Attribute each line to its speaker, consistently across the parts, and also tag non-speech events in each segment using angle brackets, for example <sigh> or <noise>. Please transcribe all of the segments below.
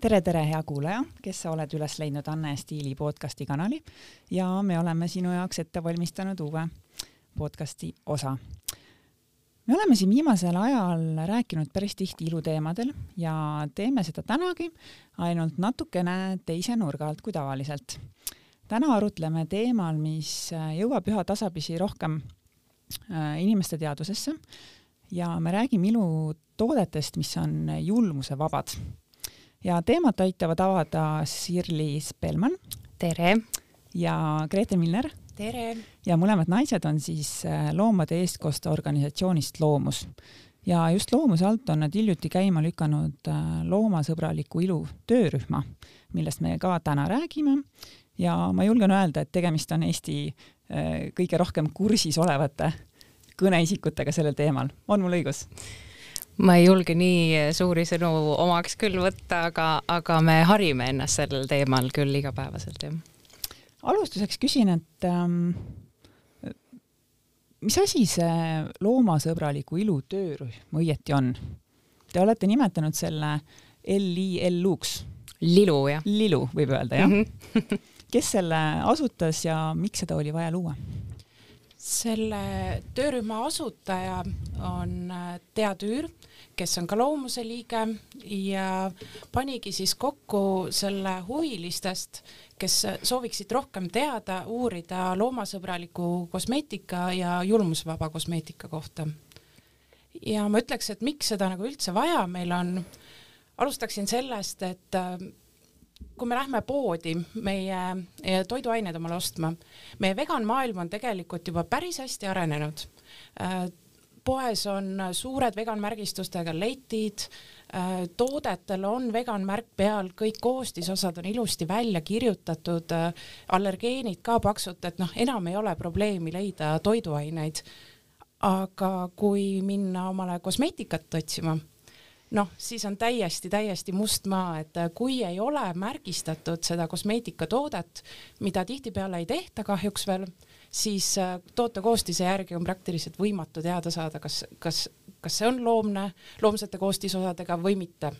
Speaker 1: tere, tere, hea kuulaja, kes sa oled üles leidnud Anne Stiili podcasti kanali ja me oleme sinu jaoks ette valmistanud uue podcasti osa. me oleme siin viimasel ajal rääkinud päris tihti iluteemadel ja teeme seda tänagi ainult natukene teise nurga alt kui tavaliselt. täna arutleme teemal, mis jõuab üha tasapisi rohkem äh, inimeste teadvusesse ja me räägime ilutoodetest, mis on julmusevabad ja teemat aitavad avada Sirli Spelman.
Speaker 2: tere!
Speaker 1: ja Grete Milner.
Speaker 2: tere!
Speaker 1: ja mõlemad naised on siis äh, loomade eestkoste organisatsioonist Loomus. ja just Loomuse alt on nad hiljuti käima lükanud äh, loomasõbraliku ilu töörühma, millest me ka täna räägime. ja ma julgen öelda, et tegemist on Eesti äh, kõige rohkem kursis olevate kõneisikutega sellel teemal. on mul õigus?
Speaker 2: Ma ei julge nii suuri sõnu omaks küll võtta, aga, aga me harime ennast sellel teemal küll igapäevaselt, jah.
Speaker 1: alustuseks küsin, et ähm, mis asi see loomasõbraliku ilu töörühm õieti on? Te olete nimetanud selle LILU-ks.
Speaker 2: lilu, jah.
Speaker 1: lilu, võib öelda, jah mm? -hmm. <laughs> kes selle asutas ja miks seda oli vaja luua?
Speaker 3: selle töörühma asutaja on Tea Tüür kes on ka Loomuse liige ja panigi siis kokku selle huvilistest, kes sooviksid rohkem teada, uurida loomasõbraliku kosmeetika ja julmusvaba kosmeetika kohta. ja ma ütleks, et miks seda nagu üldse vaja meil on, alustaksin sellest, et äh, kui me lähme poodi meie toiduaineid omale ostma, meie veganmaailm on tegelikult juba päris hästi arenenud äh, poes on suured veganmärgistustega letid, äh, toodetel on veganmärk peal, kõik koostisosad on ilusti välja kirjutatud, äh, allergeenid ka paksult, et noh, enam ei ole probleemi leida toiduaineid. aga kui minna omale kosmeetikat otsima, noh, siis on täiesti, täiesti must maa, et äh, kui ei ole märgistatud seda kosmeetikatoodet, mida tihtipeale ei tehta kahjuks veel siis äh, toote koostise järgi on praktiliselt võimatu teada saada, kas, kas, kas see on loomne, loomsete koostisosadega või mitte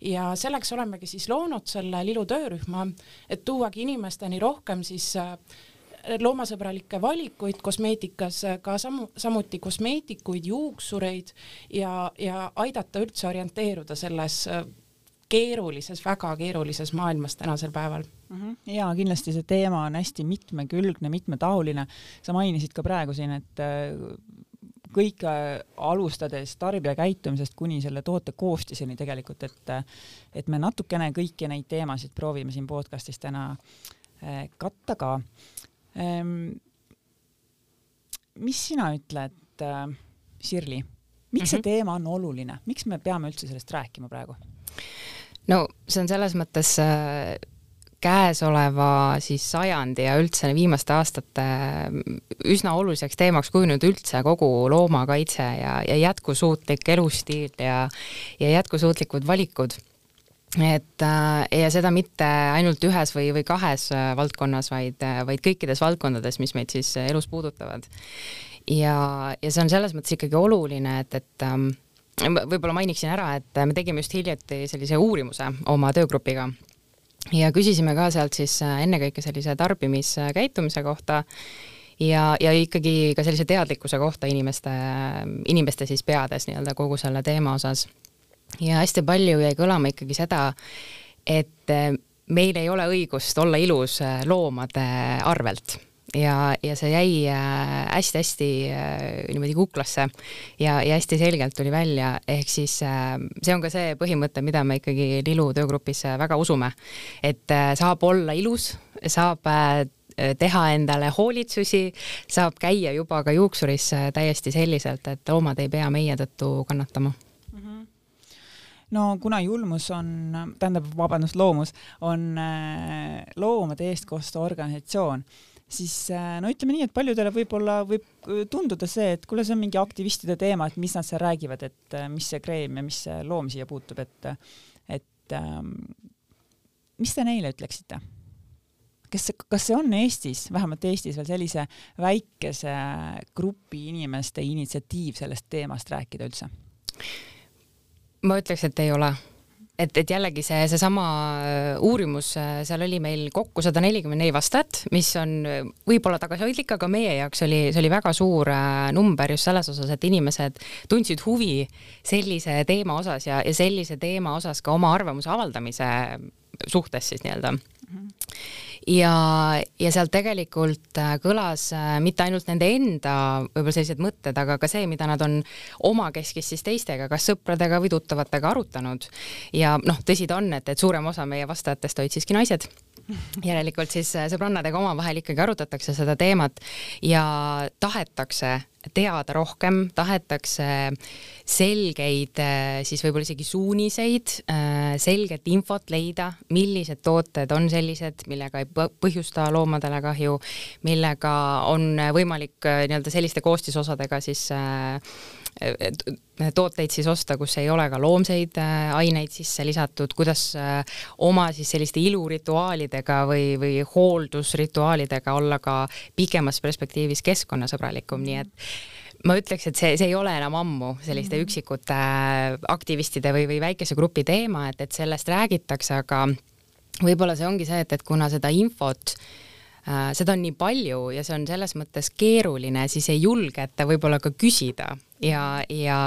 Speaker 3: ja selleks olemegi siis loonud selle Lilu töörühma, et tuuagi inimesteni rohkem siis äh, loomasõbralikke valikuid kosmeetikas, ka samu, samuti kosmeetikuid, juuksureid ja, ja aidata üldse orienteeruda selles äh, keerulises, väga keerulises maailmas tänasel päeval.
Speaker 1: Ja kindlasti see teema on hästi mitmekülgne, mitmetahuline. sa mainisid ka praegu siin, et äh, kõik äh, alustades tarbija käitumisest kuni selle toote koostiseni tegelikult, et et me natukene kõiki neid teemasid proovime siin podcastis täna äh, katta ka ehm,. mis sina ütled, Sirli, miks mm -hmm. see mhm. teema on oluline, miks me peame üldse sellest rääkima praegu?
Speaker 2: no see on selles mõttes äh, käesoleva siis sajandi ja üldse viimaste aastate mm, üsna oluliseks teemaks kujunenud üldse kogu loomakaitse ja, ja jätkusuutlik elustiil ja, ja jätkusuutlikud valikud et äh, ja seda mitte ainult ühes või, või kahes äh, valdkonnas, vaid, vaid kõikides valdkondades, mis meid siis elus puudutavad. ja, ja see on selles mõttes ikkagi oluline, et, et ähm, võib-olla mainiksin ära, et me tegime just hiljuti sellise uurimuse oma töögrupiga ja küsisime ka sealt siis äh, ennekõike sellise tarbimiskäitumise kohta ja, ja ikkagi ka sellise teadlikkuse kohta inimeste, inimeste siis peades nii-öelda kogu selle teema osas. ja hästi palju jäi kõlama ikkagi seda, et äh, meil ei ole õigust olla ilus äh, loomade arvelt ja, ja see jäi hästi-hästi äh, äh, niimoodi kuklasse ja, ja hästi selgelt tuli välja, ehk siis äh, see on ka see põhimõte, mida me ikkagi Lilu töögrupis väga usume, et saab olla ilus, saab teha endale hoolitsusi, saab käia juba ka juuksuris täiesti selliselt, et loomad ei pea meie tõttu kannatama.
Speaker 1: Mhm. no kuna julmus on, tähendab, vabandust, loomus on loomade eestkoste organisatsioon, siis äh, no ütleme nii, et paljudele võib-olla võib tunduda see, et kuule, see on mingi aktivistide teema, et mis nad seal räägivad, et äh, mis see kreem ja mis see loom siia puutub, et, et ähm, mis te neile ütleksite? kas kas see on Eestis, vähemalt Eestis veel sellise väikese grupi inimeste initsiatiiv sellest teemast rääkida üldse?
Speaker 2: ma ütleks, et ei ole et, et jällegi see, seesama äh, uurimus, äh, seal oli meil kokku sada nelikümmend neli vastajat, mis on äh, võib-olla tagasihoidlik, aga meie jaoks oli, see oli väga suur number just selles osas, et inimesed tundsid huvi sellise teema osas ja, ja sellise teema osas ka oma arvamuse avaldamise suhtes siis nii-öelda ja, ja sealt tegelikult äh, kõlas äh, mitte ainult nende enda võib-olla sellised mõtted, aga ka see, mida nad on omakeskis siis teistega, kas sõpradega või tuttavatega arutanud. ja noh, tõsi ta on, et, et suurem osa meie vastajatest olid siiski naised järelikult siis äh, sõbrannadega omavahel ikkagi arutatakse seda teemat ja tahetakse teada rohkem, tahetakse selgeid äh, siis võib-olla isegi suuniseid, äh, selget infot leida, millised tooted on sellised, millega ei põhjusta loomadele kahju, millega on võimalik nii-öelda selliste koostisosadega siis tooteid siis osta, kus ei ole ka loomseid äh, aineid sisse lisatud, kuidas äh, oma siis selliste ilurituaalidega või, või hooldusrituaalidega olla ka pikemas perspektiivis keskkonnasõbralikum, nii et ma ütleks, et see, see ei ole enam ammu selliste mm -hmm. üksikute äh, aktivistide või, või väikese grupi teema, et, et sellest räägitakse, aga võib-olla see ongi see, et, et kuna seda infot seda on nii palju ja see on selles mõttes keeruline, siis ei julgeta võib-olla ka küsida ja, ja,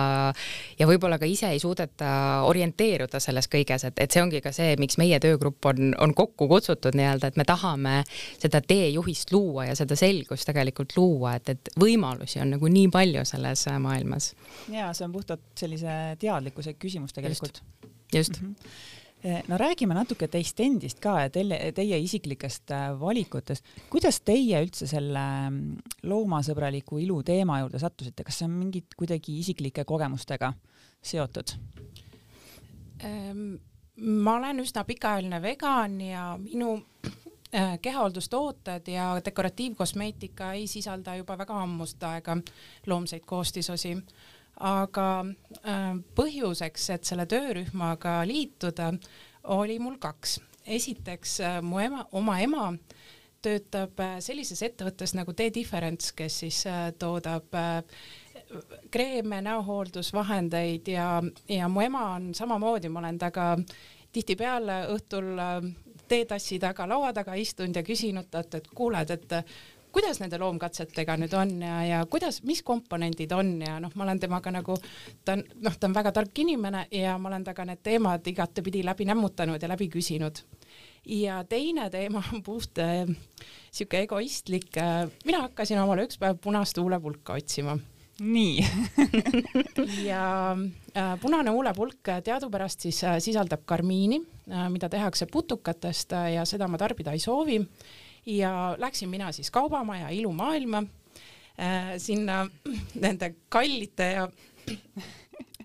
Speaker 2: ja võib-olla ka ise ei suudeta orienteeruda selles kõiges, et, et see ongi ka see, miks meie töögrupp on, on kokku kutsutud nii-öelda, et me tahame seda teejuhist luua ja seda selgust tegelikult luua, et, et võimalusi on nagu nii palju selles maailmas.
Speaker 1: ja see on puhtalt sellise teadlikkuse küsimus tegelikult.
Speaker 2: just, just. Mm -hmm
Speaker 1: no räägime natuke teist endist ka ja teie, teie isiklikest äh, valikutest. kuidas teie üldse selle mm, loomasõbraliku ilu teema juurde sattusite, kas see on mingit kuidagi isiklike kogemustega seotud?
Speaker 3: Ehm, ma olen üsna pikaajaline vegan ja minu äh, kehahooldustooted ja dekoratiivkosmeetika ei sisalda juba väga ammust aega loomseid koostisosi aga äh, põhjuseks, et selle töörühmaga liituda, oli mul kaks. esiteks äh, mu ema, oma ema töötab äh, sellises ettevõttes nagu The-Difference, kes siis toodab kreeme, näohooldusvahendeid ja, ja mu ema on samamoodi, ma olen temaga tihtipeale õhtul teetassi taga laua taga istunud ja küsinud talt, et kuuled, et kuidas nende loomkatsetega nüüd on ja, ja kuidas, mis komponendid on ja noh, ma olen temaga nagu, ta on noh, ta on väga tark inimene ja ma olen temaga need teemad igatepidi läbi nämmutanud ja läbi küsinud. ja teine teema on puht äh, sihuke egoistlik äh,, mina hakkasin omale üks päev punast huulepulka otsima.
Speaker 1: Nii. <laughs>
Speaker 3: Ja äh, punane huulepulk teadupärast siis äh, sisaldab karmiini äh,, mida tehakse putukatest äh, ja seda ma tarbida ei soovi ja läksin mina siis Kaubamaja ilumaailma äh, sinna nende kallite ja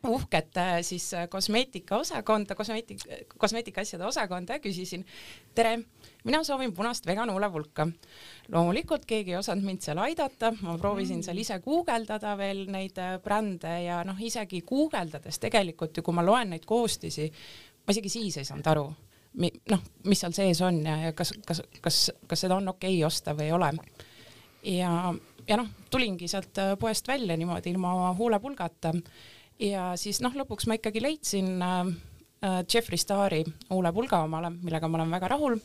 Speaker 3: uhkete siis äh, kosmeetikaosakonda, kosmeetik, kosmeetikaasjade osakonda ja küsisin, tere, mina soovin punast vegan huulepulka. loomulikult keegi ei osanud mind seal aidata, ma proovisin seal ise guugeldada veel neid äh, brände ja noh, isegi guugeldades tegelikult ju, kui ma loen neid koostisi, ma isegi siis ei saanud aru noh, mis seal sees on ja, ja kas, kas, kas, kas seda on okei okay osta või ei ole. ja, ja noh, tulingi sealt äh, poest välja niimoodi ilma huulepulgata ja siis noh, lõpuks ma ikkagi leidsin äh, äh Jeffrey Starri huulepulga omale, millega ma olen väga rahul.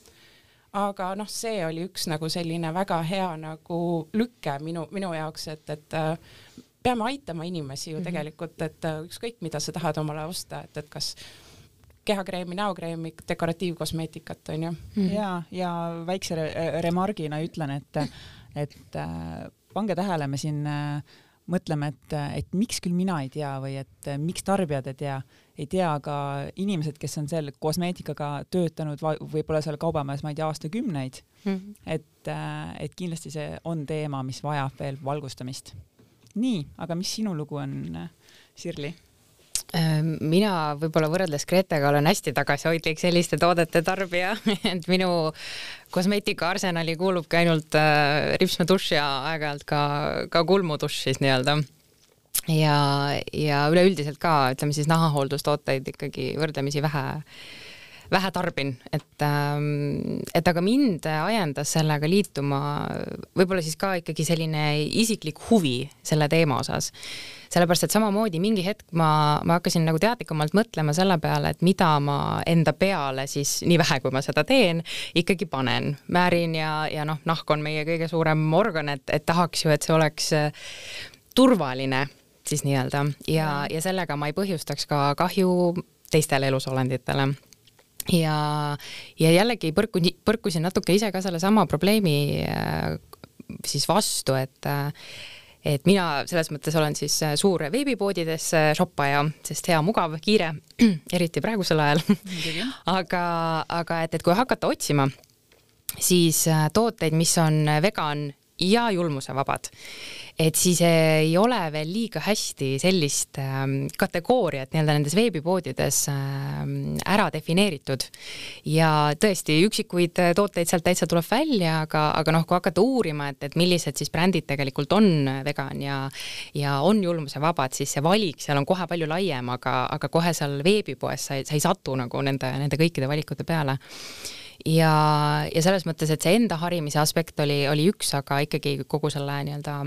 Speaker 3: aga noh, see oli üks nagu selline väga hea nagu lüke minu, minu jaoks, et, et äh, peame aitama inimesi ju mm -hmm. tegelikult, et ükskõik, mida sa tahad omale osta, et, et kas kehakreemi, näokreemi, dekoratiivkosmeetikat onju
Speaker 1: mm. -hmm. ja, ja väikse re remargina ütlen, et, et äh, pange tähele, me siin äh, mõtleme, et, et miks küll mina ei tea või et äh, miks tarbijad ei tea, ei tea ka inimesed, kes on seal kosmeetikaga töötanud võib-olla seal kaubamajas, ma ei tea, aastakümneid mm. -hmm. et, et kindlasti see on teema, mis vajab veel valgustamist. nii, aga mis sinu lugu on, Sirli?
Speaker 2: Ehm, mina võib-olla võrreldes Gretega olen hästi tagasihoidlik selliste toodete tarbija, <laughs> et minu kosmeetikaarsenali kuulubki ainult äh, ripsmedušš ja aeg-ajalt ka, ka kulmudušš siis nii-öelda. ja, ja üleüldiselt ka ütleme siis nahahooldustooteid ikkagi võrdlemisi vähe vähe tarbin, et ähm, et aga mind ajendas sellega liituma võib-olla siis ka ikkagi selline isiklik huvi selle teema osas. Sellepärast et samamoodi mingi hetk ma, ma hakkasin nagu teadlikumalt mõtlema selle peale, et mida ma enda peale siis, nii vähe kui ma seda teen, ikkagi panen. määrin ja, ja noh, nahk on meie kõige suurem organ, et, et tahaks ju, et see oleks äh, turvaline siis nii-öelda. Ja, ja sellega ma ei põhjustaks ka kahju teistele elusolenditele ja, ja jällegi põrku, põrkusin natuke ise ka sellesama probleemi äh, siis vastu, et äh, et mina selles mõttes olen siis äh, suur veebipoodides shoppaja, sest hea, mugav, kiire, <clears throat> eriti praegusel ajal. <laughs> Aga, aga et, et kui hakata otsima, siis tooteid, mis on vegan ja julmusevabad, et siis ei ole veel liiga hästi sellist ähm, kategooriat nii-öelda nendes veebipoodides ähm, ära defineeritud. ja tõesti, üksikuid tooteid sealt täitsa tuleb välja, aga, aga noh, kui hakata uurima, et, et millised siis brändid tegelikult on vegan ja ja on julmusevabad, siis see valik seal on kohe palju laiem, aga, aga kohe seal veebipoes sa ei, sa ei satu nagu nende, nende kõikide valikute peale ja, ja selles mõttes, et see enda harimise aspekt oli, oli üks, aga ikkagi kogu selle nii-öelda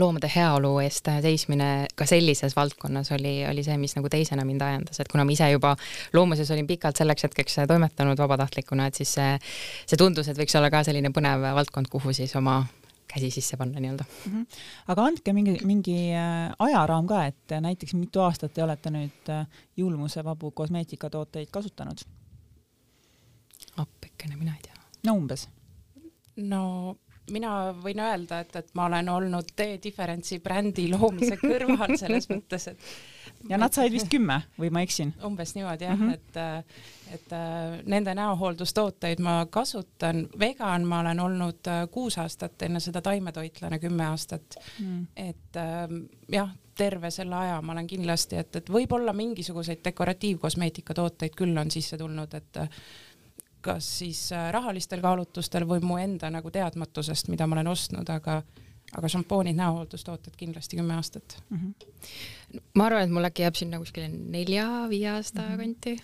Speaker 2: loomade heaolu eest seismine ka sellises valdkonnas oli, oli see, mis nagu teisena mind ajendas, et kuna ma ise juba loomuses olin pikalt selleks hetkeks toimetanud vabatahtlikuna, et siis see, see tundus, et võiks olla ka selline põnev valdkond, kuhu siis oma käsi sisse panna nii-öelda mm.
Speaker 1: -hmm. aga andke mingi, mingi äh, ajaraam ka, et näiteks mitu aastat te olete nüüd äh, julmusevabu kosmeetikatooteid kasutanud?
Speaker 2: Appikene, mina ei tea.
Speaker 1: no umbes.
Speaker 3: no mina võin öelda, et, et ma olen olnud D-Difference'i brändi loomise kõrval <laughs> selles mõttes, et
Speaker 1: ja nad said vist kümme või ma eksin?
Speaker 3: umbes niimoodi jah mm, -hmm. et, et nende näohooldustooteid ma kasutan, vegan ma olen olnud äh, kuus aastat, enne seda taimetoitlane kümme aastat mm.. et äh, jah, terve selle aja ma olen kindlasti, et, et võib-olla mingisuguseid dekoratiivkosmeetika tooteid küll on sisse tulnud, et kas siis äh, rahalistel kaalutlustel või mu enda nagu teadmatusest, mida ma olen ostnud, aga aga šampoonid, näohooldustooted kindlasti kümme aastat mm.
Speaker 2: -hmm. ma arvan, et mul äkki jääb sinna kuskile nelja-viie aasta mm -hmm. kanti.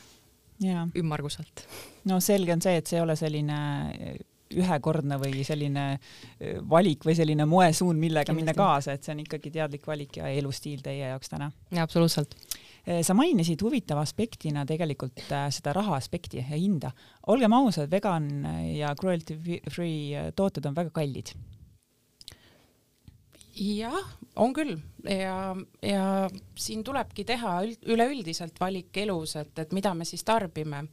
Speaker 2: ümmarguselt.
Speaker 1: no selge on see, et see ei ole selline äh, ühekordne või selline äh, valik või selline moesuund, millega Kindlasti. minna kaasa, et see on ikkagi teadlik valik ja elustiil teie jaoks täna.
Speaker 2: jaa, absoluutselt
Speaker 1: sa mainisid huvitava aspektina tegelikult äh, seda raha aspekti ja hinda. olgem ausad, vegan ja cruelty free äh, tooted on väga kallid.
Speaker 3: jah, on küll ja, ja siin tulebki teha üleüldiselt valik elus, et, et mida me siis tarbime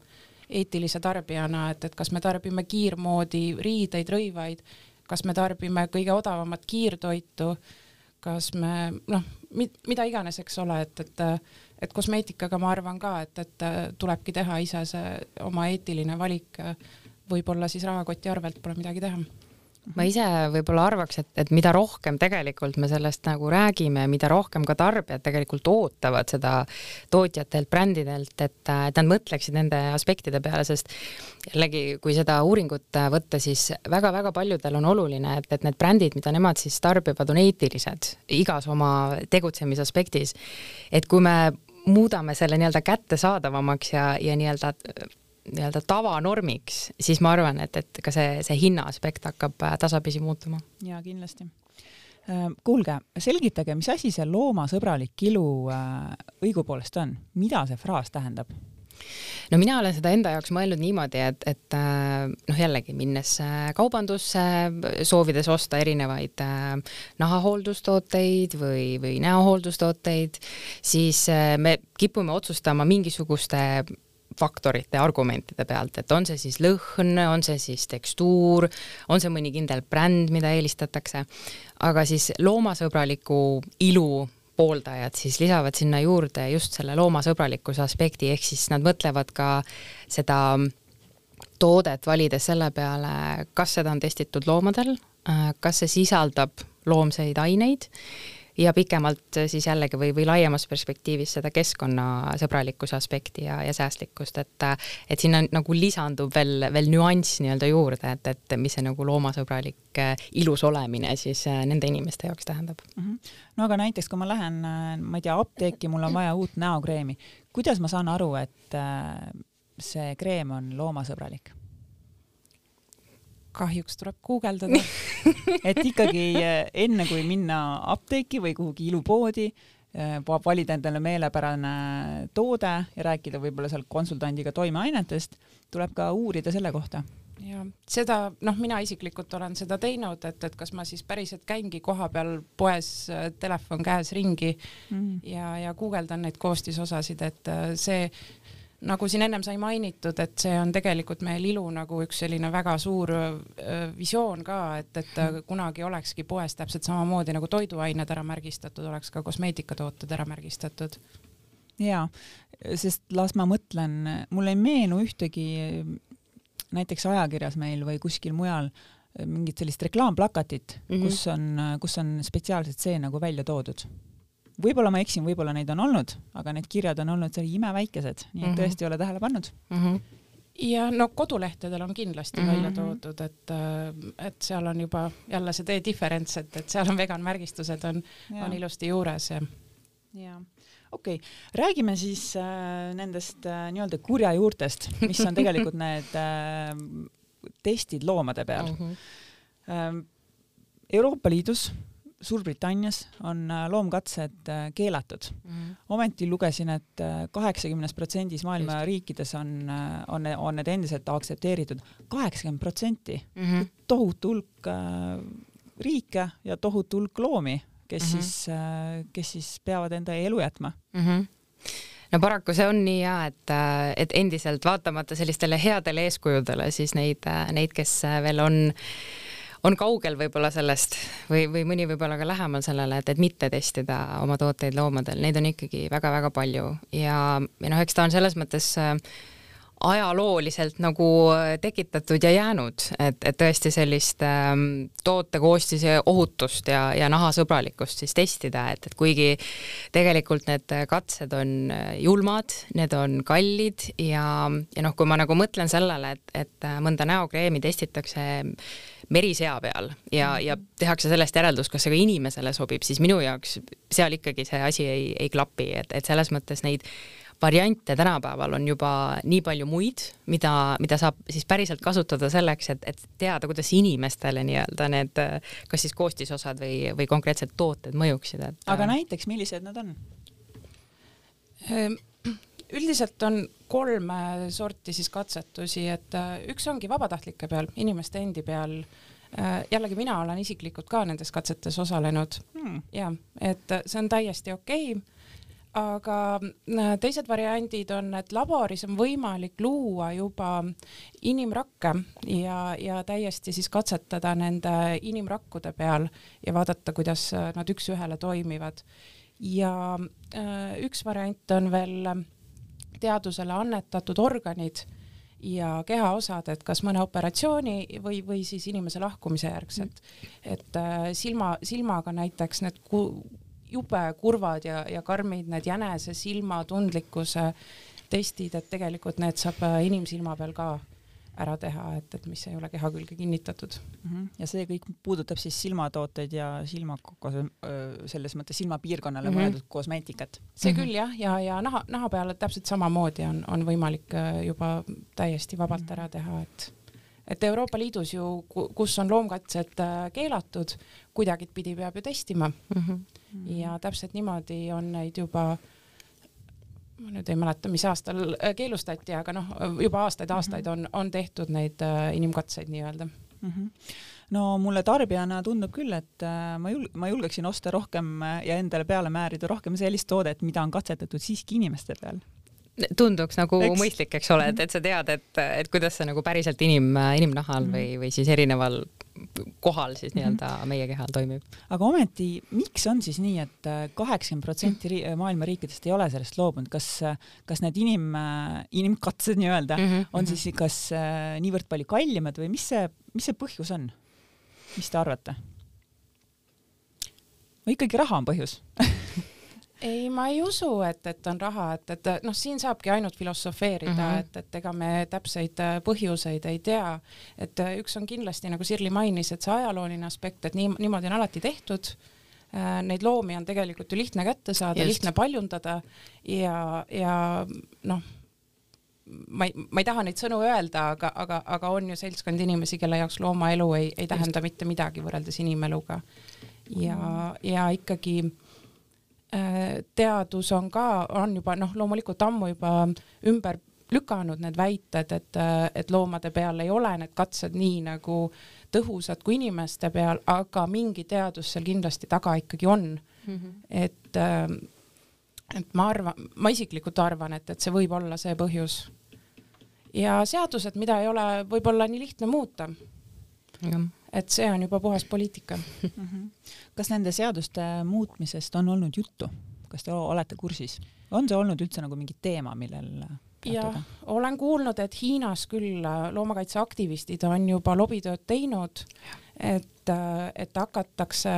Speaker 3: eetilise tarbijana, et, et kas me tarbime kiirmoodi riideid, rõivaid, kas me tarbime kõige odavamat kiirtoitu, kas me noh, mida iganes, eks ole, et, et et kosmeetikaga ma arvan ka, et, et tulebki teha ise see oma eetiline valik, võib-olla siis rahakoti arvelt pole midagi teha
Speaker 2: ma ise võib-olla arvaks, et, et mida rohkem tegelikult me sellest nagu räägime, mida rohkem ka tarbijad tegelikult ootavad seda tootjatelt, brändidelt, et, et nad mõtleksid nende aspektide peale, sest jällegi, kui seda uuringut võtta, siis väga-väga paljudel on oluline, et, et need brändid, mida nemad siis tarbivad, on eetilised igas oma tegutsemisaspektis. et kui me muudame selle nii-öelda kättesaadavamaks ja, ja nii-öelda nii-öelda tavanormiks, siis ma arvan, et, et ka see, see hinna aspekt hakkab äh, tasapisi muutuma.
Speaker 1: jaa, kindlasti. Äh, kuulge, selgitage, mis asi see loomasõbralik ilu äh, õigupoolest on, mida see fraas tähendab?
Speaker 2: No mina olen seda enda jaoks mõelnud niimoodi, et, et noh, jällegi minnes kaubandusse, soovides osta erinevaid nahahooldustooteid või, või näohooldustooteid, siis me kipume otsustama mingisuguste faktorite, argumentide pealt, et on see siis lõhn, on see siis tekstuur, on see mõni kindel bränd, mida eelistatakse, aga siis loomasõbraliku ilu pooldajad siis lisavad sinna juurde just selle loomasõbralikkuse aspekti, ehk siis nad mõtlevad ka seda toodet valides selle peale, kas seda on testitud loomadel, kas see sisaldab loomseid aineid ja pikemalt siis jällegi või, või laiemas perspektiivis seda keskkonnasõbralikkuse aspekti ja, ja säästlikkust, et et sinna nagu lisandub veel, veel nüanss nii-öelda juurde, et, et mis see nagu loomasõbralik ilus olemine siis äh, nende inimeste jaoks tähendab mm.
Speaker 1: -hmm. no aga näiteks, kui ma lähen, äh, ma ei tea, apteeki, mul on vaja uut näokreemi, kuidas ma saan aru, et äh, see kreem on loomasõbralik?
Speaker 3: Kahjuks tuleb guugeldada.
Speaker 1: Et ikkagi eh, enne kui minna apteeki või kuhugi ilupoodi, eh, valida endale meelepärane toode ja rääkida võib-olla seal konsultandiga toimeainetest, tuleb ka uurida selle kohta.
Speaker 3: Ja seda, noh, mina isiklikult olen seda teinud, et, et kas ma siis päriselt käingi kohapeal poes äh, telefon käes ringi mm. ja, ja guugeldan neid koostisosasid, et see nagu siin ennem sai mainitud, et see on tegelikult meil ilu nagu üks selline väga suur äh, visioon ka, et, et mm. kunagi olekski poes täpselt samamoodi nagu toiduained ära märgistatud, oleks ka kosmeetikatooted ära märgistatud.
Speaker 1: jaa, sest las ma mõtlen, mul ei meenu ühtegi näiteks ajakirjas meil või kuskil mujal äh, mingit sellist reklaamplakatit mm, -hmm. kus on, kus on spetsiaalselt see nagu välja toodud. Võib-olla ma eksin, võib-olla neid on olnud, aga need kirjad on olnud seal imeväikesed, nii et mm -hmm. tõesti ei ole tähele pannud mm. -hmm
Speaker 3: ja no kodulehtedel on kindlasti mm -hmm. välja toodud, et, äh, et seal on juba jälle see tee differents, et, et seal on vegan märgistused on, on ilusti juures ja.
Speaker 1: ja okei okay., räägime siis äh, nendest äh, nii-öelda kurja juurtest, mis on tegelikult <laughs> need äh, testid loomade peal mm. -hmm. Euroopa Liidus, Suurbritannias on äh, loomkatsed äh, keelatud mm. -hmm. ometi lugesin, et äh, kaheksakümnes protsendis maailma Just. riikides on, on, on need endiselt aktsepteeritud. kaheksakümmend protsenti, mhm. tohutu hulk äh, riike ja tohutu hulk loomi kes mm -hmm. siis, äh, kes siis peavad enda elu jätma mm. -hmm
Speaker 2: no paraku see on nii ja et, äh, et endiselt vaatamata sellistele headele eeskujudele, siis neid, äh, neid, kes veel on on kaugel võib-olla sellest või, või mõni võib-olla ka lähemal sellele, et, et mitte testida oma tooteid loomadel, neid on ikkagi väga-väga palju. Ja, ja noh, eks ta on selles mõttes äh, ajalooliselt nagu äh, tekitatud ja jäänud, et, et tõesti sellist ähm, toote koostise ohutust ja, ja nahasõbralikkust siis testida, et, et kuigi tegelikult need katsed on äh, julmad, need on kallid ja, ja noh, kui ma nagu mõtlen sellele, et, et mõnda näokreemi testitakse merisea peal ja, ja tehakse sellest järeldus, kas see ka inimesele sobib, siis minu jaoks seal ikkagi see asi ei, ei klapi, et, et selles mõttes neid variante tänapäeval on juba nii palju muid, mida, mida saab siis päriselt kasutada selleks, et, et teada, kuidas inimestele nii-öelda need kas siis koostisosad või, või konkreetsed tooted mõjuksid, et.
Speaker 1: aga näiteks, millised nad on?
Speaker 3: Ehm, <clears throat> üldiselt on kolm sorti siis katsetusi, et äh, üks ongi vabatahtlike peal, inimeste endi peal äh, jällegi mina olen isiklikult ka nendes katsetes osalenud hmm. ja et see on täiesti okei okay aga äh, teised variandid on, et laboris on võimalik luua juba inimrakke ja, ja täiesti siis katsetada nende inimrakkude peal ja vaadata, kuidas äh, nad üks-ühele toimivad. ja äh, üks variant on veel teadusele annetatud organid ja kehaosad, et kas mõne operatsiooni või, või siis inimese lahkumise järgselt. et äh, silma, silmaga näiteks need ku, jube kurvad ja, ja karmid need jänese silma tundlikkuse testid, et tegelikult need saab äh, inimsilma peal ka ära teha, et, et mis ei ole keha külge kinnitatud
Speaker 1: mm. -hmm. ja see kõik puudutab siis silmatooteid ja silma selles mõttes silmapiirkonnale mm -hmm. mõeldud kosmeetikat.
Speaker 3: see mm -hmm. küll jah, ja, ja naha, naha peale täpselt samamoodi on, on võimalik äh, juba täiesti vabalt mhm. ära teha, et et Euroopa Liidus ju, kus on loomkatsed äh, keelatud, kuidagipidi peab ju testima mm. -hmm. ja täpselt niimoodi on neid juba ma nüüd ei mäleta, mis aastal äh, keelustati, aga noh, juba aastaid-aastaid mhm. on, on tehtud neid äh, inimkatseid nii-öelda mm. -hmm
Speaker 1: no mulle tarbijana tundub küll, et ma jul-, ma julgeksin osta rohkem ja endale peale määrida rohkem sellist toodet, mida on katsetatud siiski inimeste peal
Speaker 2: tunduks nagu eks. mõistlik, eks ole, et, et sa tead, et, et kuidas see nagu päriselt inim, inimnahal mm -hmm. või, või siis erineval kohal siis mhm. nii-öelda meie kehal toimib.
Speaker 1: aga ometi, miks on siis nii et, et kaheksakümmend protsenti maailma riikidest ei ole sellest loobunud, kas, kas need inim, inimkatsed nii-öelda mm -hmm. on mhm. siis kas äh, niivõrd palju kallimad või mis see, mis see põhjus on? mis te arvate? või ikkagi raha on põhjus <laughs>
Speaker 3: ei, ma ei usu, et, et on raha, et, et noh, siin saabki ainult filosofeerida mm, -hmm. et, et ega me täpseid äh, põhjuseid ei tea. et äh, üks on kindlasti nagu Sirli mainis, et see ajalooline aspekt, et nii, niimoodi on alati tehtud äh, neid loomi on tegelikult ju lihtne kätte saada, lihtne paljundada ja, ja noh, ma ei, ma ei taha neid sõnu öelda, aga, aga, aga on ju seltskond inimesi, kelle jaoks loomaelu ei, ei tähenda mitte midagi võrreldes inimeluga. ja, ja ikkagi äh, teadus on ka, on juba noh, loomulikult ammu juba ümber lükanud need väited, et, et loomade peal ei ole need katsed nii nagu tõhusad kui inimeste peal, aga mingi teadus seal kindlasti taga ikkagi on mm. -hmm. et, et ma arvan, ma isiklikult arvan, et, et see võib olla see põhjus. ja seadused, mida ei ole võib-olla nii lihtne muuta. Et see on juba puhas poliitika. Mm.
Speaker 1: -hmm. kas nende seaduste muutmisest on olnud juttu, kas te olete kursis, on see olnud üldse nagu mingi teema, millel
Speaker 3: jah, olen kuulnud, et Hiinas küll loomakaitseaktivistid on juba lobitööd teinud, et, et hakatakse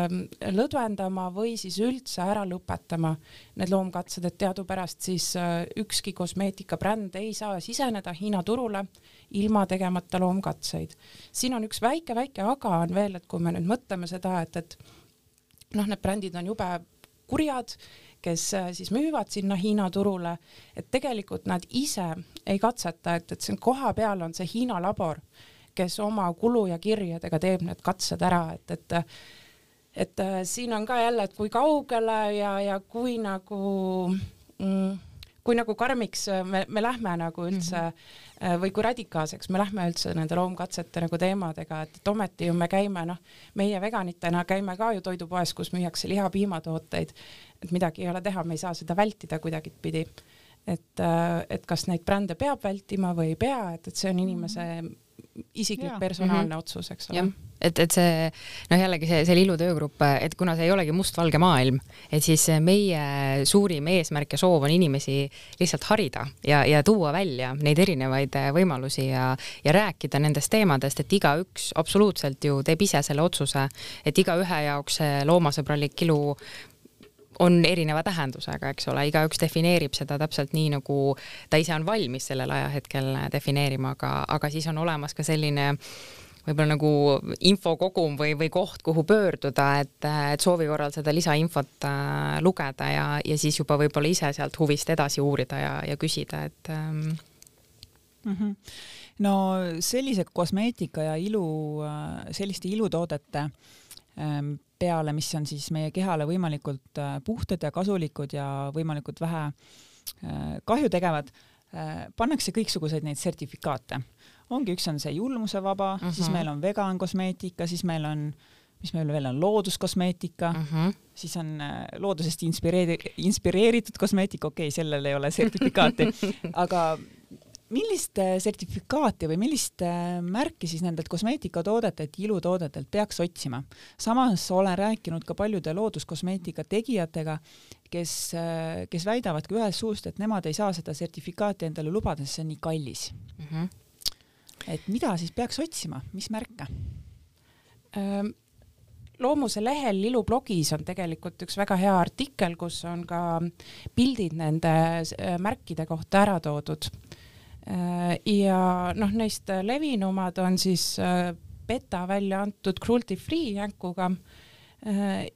Speaker 3: lõdvendama või siis üldse ära lõpetama need loomkatsed, et teadupärast siis äh, ükski kosmeetikabränd ei saa siseneda Hiina turule ilma tegemata loomkatseid. siin on üks väike-väike aga on veel, et kui me nüüd mõtleme seda, et, et noh, need brändid on jube kurjad kes äh, siis müüvad sinna Hiina turule, et tegelikult nad ise ei katseta, et, et siin kohapeal on see Hiina labor, kes oma kulu ja kirjadega teeb need katsed ära, et, et et äh, siin on ka jälle, et kui kaugele ja, ja kui nagu mm, kui nagu karmiks me, me lähme nagu üldse mm -hmm. või kui radikaalseks me lähme üldse nende loomkatsete nagu teemadega, et, et ometi ju me käime, noh, meie veganitena käime ka ju toidupoes, kus müüakse liha-piimatooteid, et midagi ei ole teha, me ei saa seda vältida kuidagipidi. et, äh, et kas neid brände peab vältima või ei pea, et, et see on inimese isiklik ja. personaalne mm -hmm. otsus, eks ole
Speaker 2: et, et see noh, jällegi see, see Lillu töögrupp, et kuna see ei olegi mustvalge maailm, et siis meie suurim eesmärk ja soov on inimesi lihtsalt harida ja, ja tuua välja neid erinevaid võimalusi ja, ja rääkida nendest teemadest, et igaüks absoluutselt ju teeb ise selle otsuse, et igaühe jaoks see loomasõbralik ilu on erineva tähendusega, eks ole, igaüks defineerib seda täpselt nii, nagu ta ise on valmis sellel ajahetkel defineerima, aga, aga siis on olemas ka selline võib-olla nagu infokogum või, või koht, kuhu pöörduda, et, et soovi korral seda lisainfot äh, lugeda ja, ja siis juba võib-olla ise sealt huvist edasi uurida ja, ja küsida, et ähm...
Speaker 1: mm. -hmm. no sellise kosmeetika ja ilu, äh, selliste ilutoodete ähm, peale, mis on siis meie kehale võimalikult äh, puhtad ja kasulikud ja võimalikult vähe äh, kahju tegevad, pannakse kõiksuguseid neid sertifikaate ongi, üks on see julmusevaba mm, -hmm. siis mhm. meil on vegan kosmeetika, siis meil on mis meil veel on, looduskosmeetika mm, -hmm. siis on äh, loodusest inspireeri-, inspireeritud kosmeetika, okei okay,, sellel ei ole sertifikaati <laughs> aga millist äh, sertifikaati või millist äh, märki siis nendelt kosmeetikatoodetelt, ilutoodetelt peaks otsima? samas olen rääkinud ka paljude looduskosmeetika tegijatega, kes, kes väidavadki ühest suust, et nemad ei saa seda sertifikaati endale lubada, sest see on nii kallis mm. -hmm et mida siis peaks otsima, mis märke?
Speaker 3: loomuse lehel Lilu blogis on tegelikult üks väga hea artikkel, kus on ka pildid nende märkide kohta ära toodud. Ja noh, neist levinumad on siis beta välja antud cruelty free jänkuga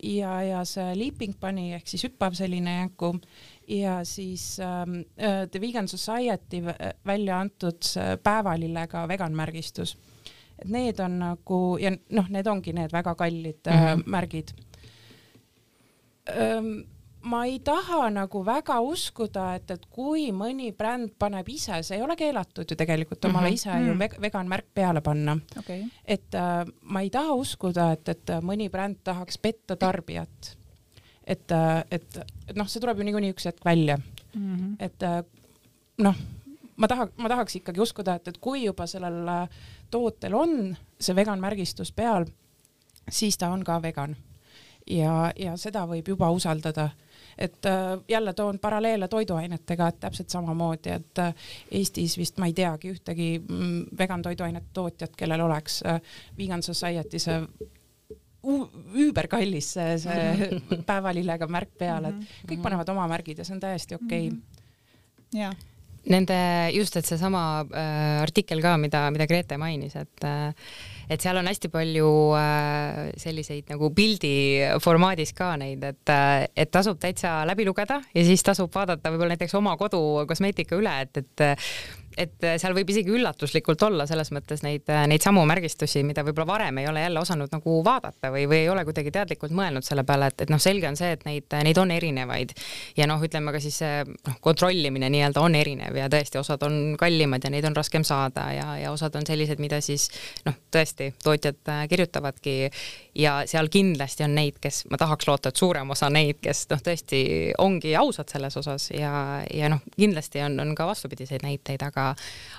Speaker 3: ja, ja see leaping bunny ehk siis hüppav selline jänku ja siis ähm, äh, The Vegan Society välja antud päevalillega vegan märgistus. et need on nagu ja noh, need ongi need väga kallid mm -hmm. äh, mhm. märgid ähm, ma ei taha nagu väga uskuda, et, et kui mõni bränd paneb ise, see ei ole keelatud ju tegelikult omale mm -hmm. ise mm -hmm. ju mhm. vegan märk peale panna okay.. et äh, ma ei taha uskuda, et, et mõni bränd tahaks petta tarbijat et, et, et noh, see tuleb ju niikuinii üks hetk välja mm. -hmm. et noh, ma taha, ma tahaks ikkagi uskuda, et, et kui juba sellel tootel on see vegan märgistus peal, siis ta on ka vegan. ja, ja seda võib juba usaldada et äh, jälle toon paralleele toiduainetega, et täpselt samamoodi, et äh, Eestis vist ma ei teagi ühtegi mm, vegan toiduainete tootjat, kellel oleks äh, Vegan Society see üüberkallis see, see <laughs> päevalillega märk peal, et mhm, kõik mhm. panevad oma märgid ja see on täiesti okei okay. mm.
Speaker 2: -hmm. jah. Nende just, et seesama äh, artikkel ka, mida, mida Grete mainis, et äh, et seal on hästi palju äh, selliseid nagu pildi formaadis ka neid, et, äh, et tasub täitsa läbi lugeda ja siis tasub vaadata võib-olla näiteks oma kodu kosmeetika üle, et, et et seal võib isegi üllatuslikult olla selles mõttes neid, neid samu märgistusi, mida võib-olla varem ei ole jälle osanud nagu vaadata või, või ei ole kuidagi teadlikult mõelnud selle peale, et, et noh, selge on see, et neid, neid on erinevaid. Ja noh, ütleme ka siis see noh, kontrollimine nii-öelda on erinev ja tõesti, osad on kallimad ja neid on raskem saada ja, ja osad on sellised, mida siis noh, tõesti tootjad äh, kirjutavadki ja seal kindlasti on neid, kes ma tahaks loota, et suurem osa neid, kes noh, tõesti ongi ausad selles osas ja, ja noh, kindlasti on, on ka vastupidiseid näiteid, aga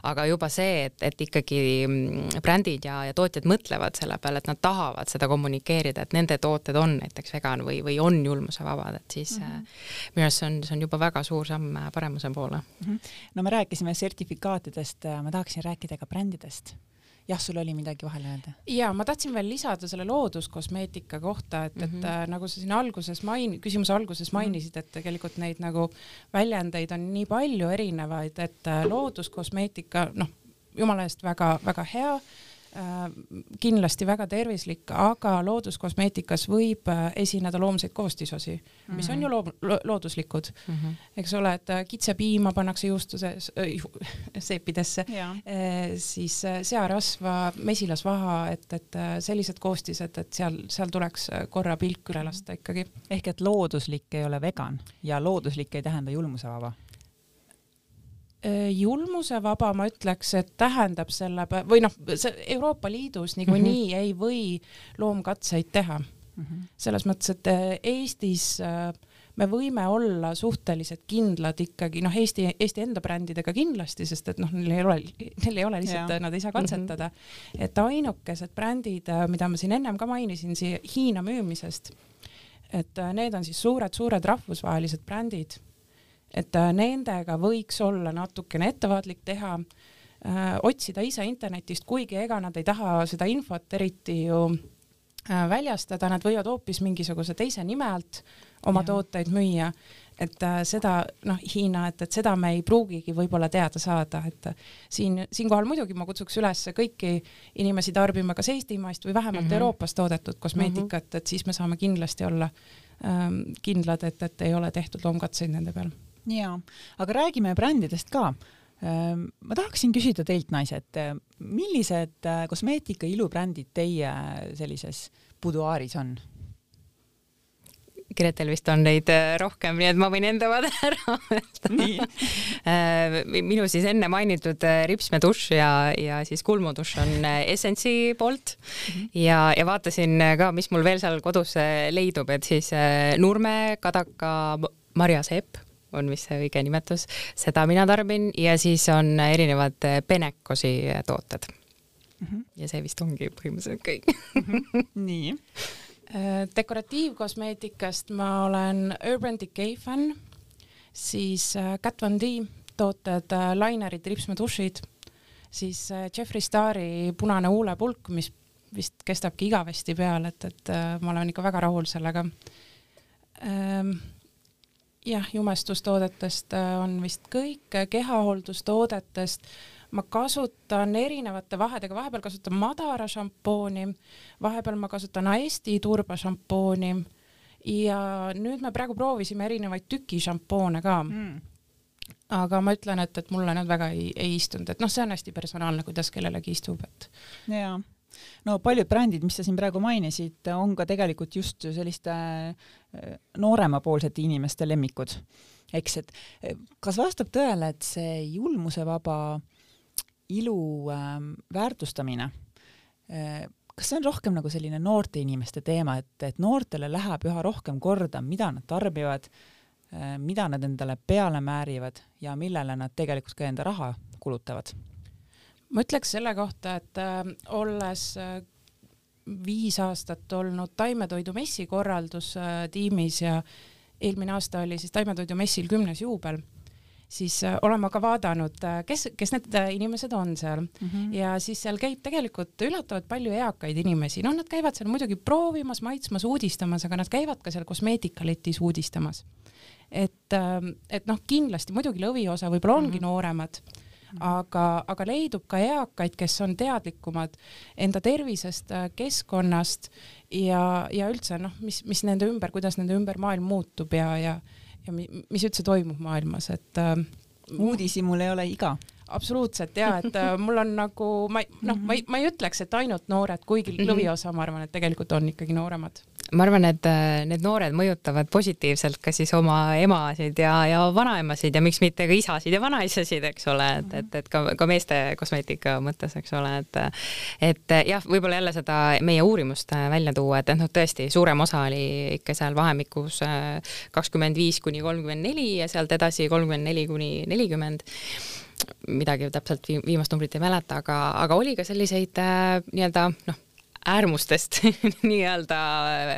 Speaker 2: aga juba see, et, et ikkagi mm, brändid ja, ja tootjad mõtlevad selle peale, et nad tahavad seda kommunikeerida, et nende tooted on näiteks vegan või, või on julmusevabad, et siis mm -hmm. minu arust see on, see on juba väga suur samm äh, paremuse poole mm.
Speaker 1: -hmm. no me rääkisime sertifikaatidest, ma tahaksin rääkida ka brändidest jah, sul oli midagi vahele öelda?
Speaker 3: ja ma tahtsin veel lisada selle looduskosmeetika kohta, et mm, -hmm. et mhm. äh, nagu sa siin alguses main-, küsimuse alguses mhm. mainisid, et tegelikult neid nagu väljendeid on nii palju erinevaid, et äh, looduskosmeetika, noh, jumala eest väga-väga hea kindlasti väga tervislik, aga looduskosmeetikas võib äh, esineda loomseid koostisosi mm, -hmm. mis on ju loom-, lo looduslikud mm, -hmm. eks ole, et äh, kitsepiima pannakse juustuses äh,, <laughs> seepidesse, siis searasva, mesilasvaha, et, et sellised koostised, et seal, seal tuleks korra pilk üle lasta ikkagi.
Speaker 1: ehk et looduslik ei ole vegan ja looduslik ei tähenda julmusevaba
Speaker 3: Äh, julmusevaba, ma ütleks, et tähendab selle või noh, see Euroopa Liidus niikuinii mm -hmm. ei või loomkatseid teha mm. -hmm. selles mõttes, et äh, Eestis äh, me võime olla suhteliselt kindlad ikkagi noh, Eesti, Eesti enda brändidega kindlasti, sest et noh, neil ei ole, neil ei ole lihtsalt, nad ei saa katsetada mm. -hmm. et ainukesed brändid, mida ma siin ennem ka mainisin, siia Hiina müümisest, et need on siis suured-suured rahvusvahelised brändid et äh, nendega võiks olla natukene ettevaatlik teha, äh, otsida ise internetist, kuigi ega nad ei taha seda infot eriti ju äh, väljastada, nad võivad hoopis mingisuguse teise nime alt oma ja. tooteid müüa, et seda noh, Hiina, et, et seda me ei pruugigi võib-olla teada saada, et siin, siinkohal muidugi ma kutsuks üles kõiki inimesi tarbima kas Eestimaist või vähemalt mm -hmm. Euroopas toodetud kosmeetikat mm, -hmm. et siis me saame kindlasti olla ähm, kindlad, et, et ei ole tehtud loomkatseid nende peal
Speaker 1: jaa, aga räägime brändidest ka. Ehm, ma tahaksin küsida teilt, naised, millised äh, kosmeetika ilubrändid teie sellises buduaaris on?
Speaker 2: Gretel vist on neid äh, rohkem, nii et ma võin enda vaade ära öelda. <laughs> Minu siis enne mainitud ripsmedušš ja, ja siis kulmudušš on Essence'i poolt mm -hmm. ja, ja vaatasin ka, mis mul veel seal kodus leidub, et siis Nurme, Kadaka, marjaseep on vist see õige nimetus, seda mina tarbin ja siis on erinevad Benecosi tooted mm. -hmm. ja see vist ongi põhimõtteliselt kõik mm.
Speaker 1: -hmm. nii.
Speaker 3: Äh, <laughs> dekoratiivkosmeetikast ma olen Urban Decay fänn, siis Kat Von D tooted, lainerid, ripsmedušid, siis Jeffree Stari punane huulepulk, mis vist kestabki igavesti peal, et, et ma olen ikka väga rahul sellega ähm, jah, jumestustoodetest äh, on vist kõik, kehahooldustoodetest ma kasutan erinevate vahedega, vahepeal kasutan Madara šampooni, vahepeal ma kasutan Eesti turba šampooni ja nüüd me praegu proovisime erinevaid tükišampoone ka mm. aga ma ütlen, et, et mulle nad väga ei, ei istunud, et noh, see on hästi personaalne, kuidas kellelegi istub, et.
Speaker 1: jaa no paljud brändid, mis sa siin praegu mainisid, on ka tegelikult just selliste äh, nooremapoolsete inimeste lemmikud. eks, et äh, kas vastab tõele, et see julmusevaba ilu äh, väärtustamine äh, kas see on rohkem nagu selline noorte inimeste teema, et, et noortele läheb üha rohkem korda, mida nad tarbivad, äh, mida nad endale peale määrivad ja millele nad tegelikult ka enda raha kulutavad?
Speaker 3: Ma ütleks selle kohta, et äh, olles äh, viis aastat olnud taimetoidu messi korraldustiimis äh, ja eelmine aasta oli siis taimetoidu messil kümnes juubel, siis äh, olen ma ka vaadanud, äh, kes, kes need inimesed on seal mm -hmm. ja siis seal käib tegelikult üllatavalt palju eakaid inimesi, noh, nad käivad seal muidugi proovimas, maitsmas, uudistamas, aga nad käivad ka seal kosmeetikaletis uudistamas. et, et noh, kindlasti muidugi lõviosa võib-olla ongi mm -hmm. nooremad aga, aga leidub ka eakaid, kes on teadlikumad enda tervisest, äh, keskkonnast ja, ja üldse noh, mis, mis nende ümber, kuidas nende ümber maailm muutub ja, ja, ja mis üldse toimub maailmas, et äh,
Speaker 1: uudishimu ei ole iga.
Speaker 3: Absoluutselt ja et äh, mul on nagu ma noh, ma ei, ma ei ütleks, et ainult noored, kuigi -hmm. lõviosa, ma arvan, et tegelikult on ikkagi nooremad
Speaker 2: ma arvan, et äh, need noored mõjutavad positiivselt ka siis oma emasid ja, ja vanaemasid ja miks mitte ka isasid ja vanaisasid, eks ole, et, et, et ka, ka meeste kosmeetika mõttes, eks ole, et et jah, võib-olla jälle seda meie uurimust äh, välja tuua, et, et noh, tõesti suurem osa oli ikka seal vahemikus äh, kakskümmend viis kuni kolmkümmend neli ja sealt edasi kolmkümmend neli kuni nelikümmend midagi täpselt viimast numbrit ei mäleta, aga, aga oli ka selliseid äh, nii-öelda noh, äärmustest <laughs> nii-öelda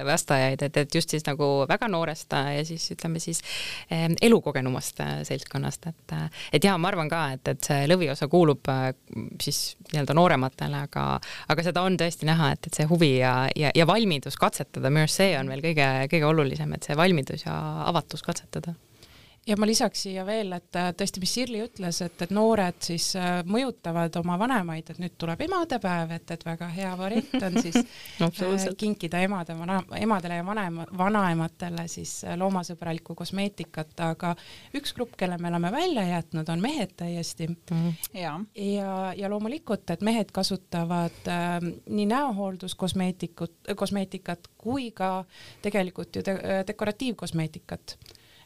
Speaker 2: vastajaid, et, et just siis nagu väga noorest ja siis ütleme siis eh, elukogenumast eh, seltskonnast, et et jaa, ma arvan ka, et, et see lõviosa kuulub siis nii-öelda noorematele, aga aga seda on tõesti näha, et, et see huvi ja, ja, ja valmidus katsetada, minu arust see on veel kõige, kõige olulisem, et see valmidus ja avatus katsetada
Speaker 3: ja ma lisaks siia veel, et äh, tõesti, mis Sirli ütles, et, et noored siis äh, mõjutavad oma vanemaid, et nüüd tuleb emadepäev, et, et väga hea variant on siis <laughs> äh, kinkida emade, emadele ja vanema, vanaematele siis loomasõbralikku kosmeetikat, aga üks grupp, kelle me oleme välja jätnud, on mehed täiesti. Mm. ja, ja, ja loomulikult, et mehed kasutavad äh, nii näohoolduskosmeetikut, kosmeetikat kui ka tegelikult ju de dekoratiivkosmeetikat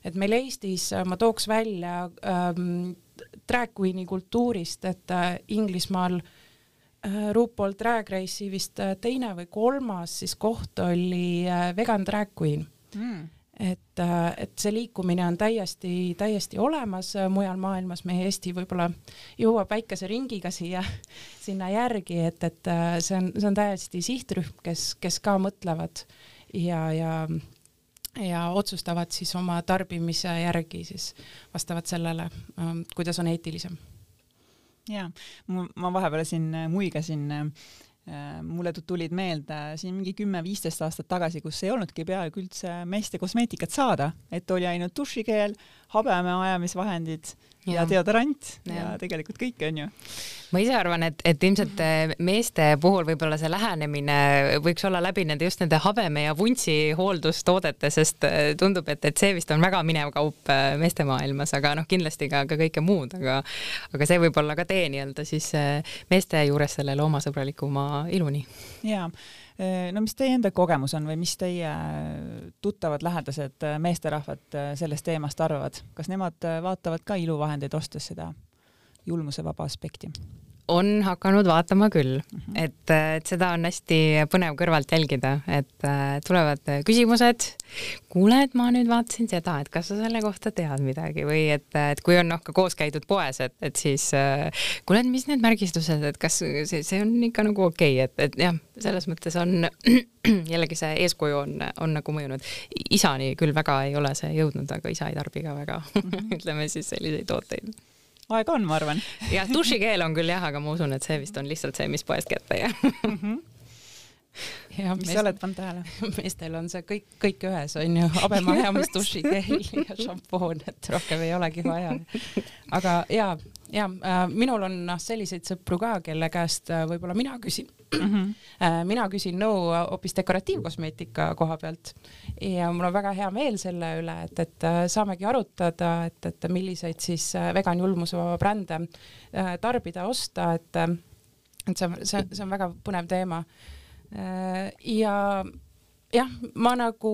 Speaker 3: et meil Eestis äh, ma tooks välja ähm, drag queen'i kultuurist, et äh, Inglismaal äh, RuPaul Drag Race'i vist äh, teine või kolmas siis koht oli äh, vegan drag queen. Mm. Et, äh, et see liikumine on täiesti, täiesti olemas äh, mujal maailmas, meie Eesti võib-olla jõuab väikese ringiga siia, <laughs> sinna järgi, et, et see on, see on täiesti sihtrühm, kes, kes ka mõtlevad. Ja, ja ja otsustavad siis oma tarbimise järgi siis vastavalt sellele, ähm, kuidas on eetilisem.
Speaker 1: ja ma vahepeal siin äh, muigasin äh, mulle tulid meelde siin mingi kümme-viisteist aastat tagasi, kus ei olnudki peaaegu üldse meeste kosmeetikat saada, et oli ainult dušikeel, habeme ajamisvahendid ja, ja deodorant ja. ja tegelikult kõik onju.
Speaker 2: ma ise arvan, et, et ilmselt eh, meeste puhul võib-olla see lähenemine võiks olla läbi nende just nende habeme ja vuntsi hooldustoodete, sest eh, tundub, et, et see vist on väga minev kaup eh, meeste maailmas, aga noh, kindlasti ka, ka kõike muud, aga aga see võib olla ka tee nii-öelda siis meeste juures selle loomasõbralikuma iluni.
Speaker 1: jaa no mis teie enda kogemus on või mis teie tuttavad, lähedased äh, meesterahvad sellest teemast arvavad, kas nemad vaatavad ka iluvahendeid ostes seda julmusevaba aspekti?
Speaker 2: On hakanud vaatama küll mm, -hmm. et, et seda on hästi põnev kõrvalt jälgida, et äh, tulevad küsimused. kuule, et ma nüüd vaatasin seda, et kas sa selle kohta tead midagi või et, et kui on noh, ka koos käidud poes, et, et siis äh, kuule, et mis need märgistused, et kas see, see on ikka nagu okei okay,, et, et jah, selles mõttes on <clears throat> jällegi see eeskuju on, on nagu mõjunud. isani küll väga ei ole see jõudnud, aga isa ei tarbi ka väga <laughs> ütleme siis selliseid tooteid
Speaker 1: aega on, ma arvan.
Speaker 2: jah, dušikeel on küll jah, aga ma usun, et see vist on lihtsalt see, mis poest kätte jääb mm. -hmm
Speaker 1: ja mis sa oled pannud tähele? <laughs>
Speaker 3: meestel on see kõik, kõik ühes on ju, <laughs> habemaajamis, dušikeel ja šampoon, et rohkem ei olegi vaja. <laughs> aga ja, ja äh, minul on noh, selliseid sõpru ka, kelle käest äh, võib-olla mina küsin mm. -hmm. <clears throat> mina küsin nõu hoopis dekoratiivkosmeetika koha pealt ja mul on väga hea meel selle üle, et, et saamegi arutada, et, et milliseid siis vegan julmusevaba brände tarbida, osta, et et see on, see, on väga põnev teema ja jah, ma nagu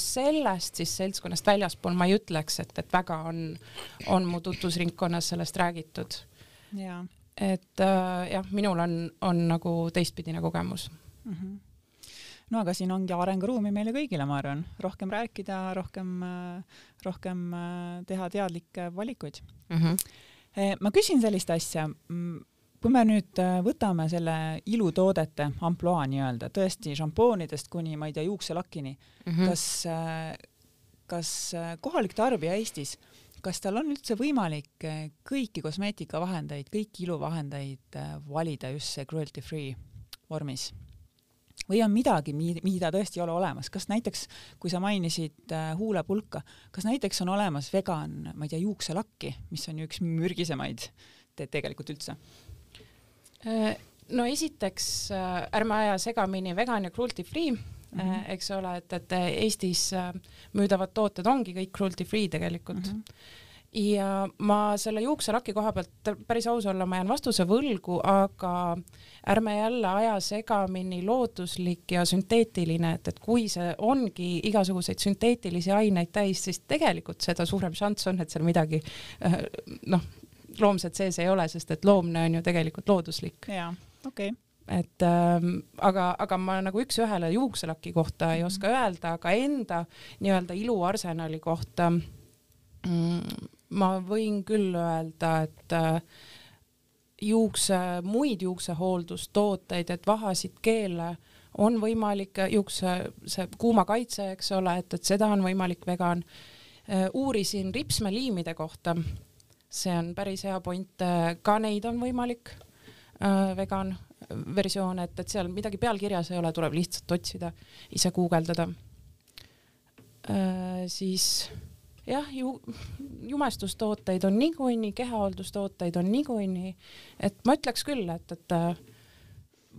Speaker 3: sellest siis seltskonnast väljaspool ma ei ütleks, et, et väga on, on mu tutvusringkonnas sellest räägitud. et äh, jah, minul on, on nagu teistpidine kogemus mm. -hmm
Speaker 1: no aga siin ongi arenguruumi meile kõigile, ma arvan, rohkem rääkida, rohkem, rohkem äh, teha teadlikke valikuid mm. -hmm. ma küsin sellist asja kui me nüüd äh, võtame selle ilutoodete ampluaa nii-öelda, tõesti šampoonidest kuni ma ei tea, juukselakini mm, -hmm. kas, äh, kas äh, kohalik tarbija Eestis, kas tal on üldse võimalik kõiki kosmeetikavahendeid, kõiki iluvahendeid valida just see cruelty free vormis? või on midagi, mida tõesti ei ole olemas, kas näiteks, kui sa mainisid huulepulka, kas näiteks on olemas vegan, ma ei tea, juukselakki, mis on ju üks mürgisemaid te tegelikult üldse?
Speaker 3: Äh, no esiteks äh, ärme aja segamini vegan ja cruelty free mm, -hmm. eks ole, et, et Eestis müüdavad tooted ongi kõik cruelty free tegelikult mm. -hmm ja ma selle juukselaki koha pealt päris aus olla, ma jään vastuse võlgu, aga ärme jälle aja segamini looduslik ja sünteetiline, et, et kui see ongi igasuguseid sünteetilisi aineid täis, siis tegelikult seda suurem šanss on, et seal midagi noh, loomset sees ei ole, sest et loomne on ju tegelikult looduslik.
Speaker 1: jaa, okei okay
Speaker 3: et ähm, aga, aga ma nagu üks-ühele juukselaki kohta ei oska öelda, aga enda nii-öelda iluarsenali kohta mm, ma võin küll öelda, et äh, juukse, muid juuksehooldustooteid, et vahasid, keele on võimalik, juukse see kuumakaitse, eks ole, et, et seda on võimalik vegan. Äh, uurisin ripsmeliimide kohta, see on päris hea point, ka neid on võimalik äh, vegan versioon, et, et seal midagi pealkirjas ei ole, tuleb lihtsalt otsida, ise guugeldada äh,. siis jah, ju jumestustooteid on niikuinii, kehahooldustooteid on niikuinii, et ma ütleks küll, et, et äh,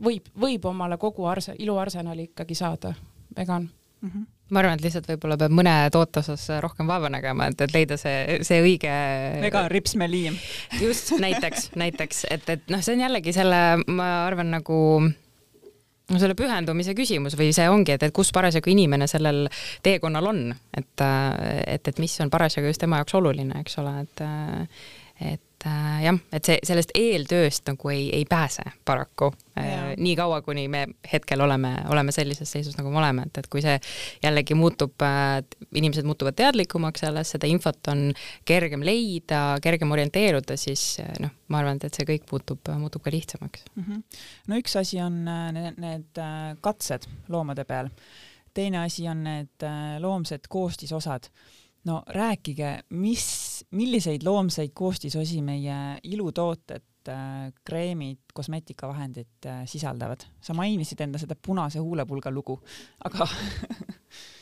Speaker 3: võib, võib omale kogu arse-, iluarsenali ikkagi saada, vegan
Speaker 2: mm. -hmm ma arvan, et lihtsalt võib-olla peab mõne toote osas rohkem vaeva nägema, et, et leida see, see õige.
Speaker 1: vegan ripsmeliim.
Speaker 2: just, näiteks, näiteks, et, et noh, see on jällegi selle, ma arvan, nagu no selle pühendumise küsimus või see ongi, et, et kus parasjagu inimene sellel teekonnal on, et, et, et mis on parasjagu just tema jaoks oluline, eks ole, et et äh, jah, et see, sellest eeltööst nagu ei, ei pääse paraku äh,. nii kaua, kuni me hetkel oleme, oleme sellises seisus, nagu me oleme, et, et kui see jällegi muutub äh,, inimesed muutuvad teadlikumaks selles, seda infot on kergem leida, kergem orienteeruda, siis äh, noh, ma arvan, et, et see kõik muutub, muutub ka lihtsamaks mm.
Speaker 1: -hmm. no üks asi on äh, need, need katsed loomade peal, teine asi on need loomsed koostisosad no rääkige, mis, milliseid loomseid koostisosi meie ilutooted, äh, kreemid, kosmeetikavahendid äh, sisaldavad? sa mainisid enda seda punase huulepulga lugu, aga <laughs>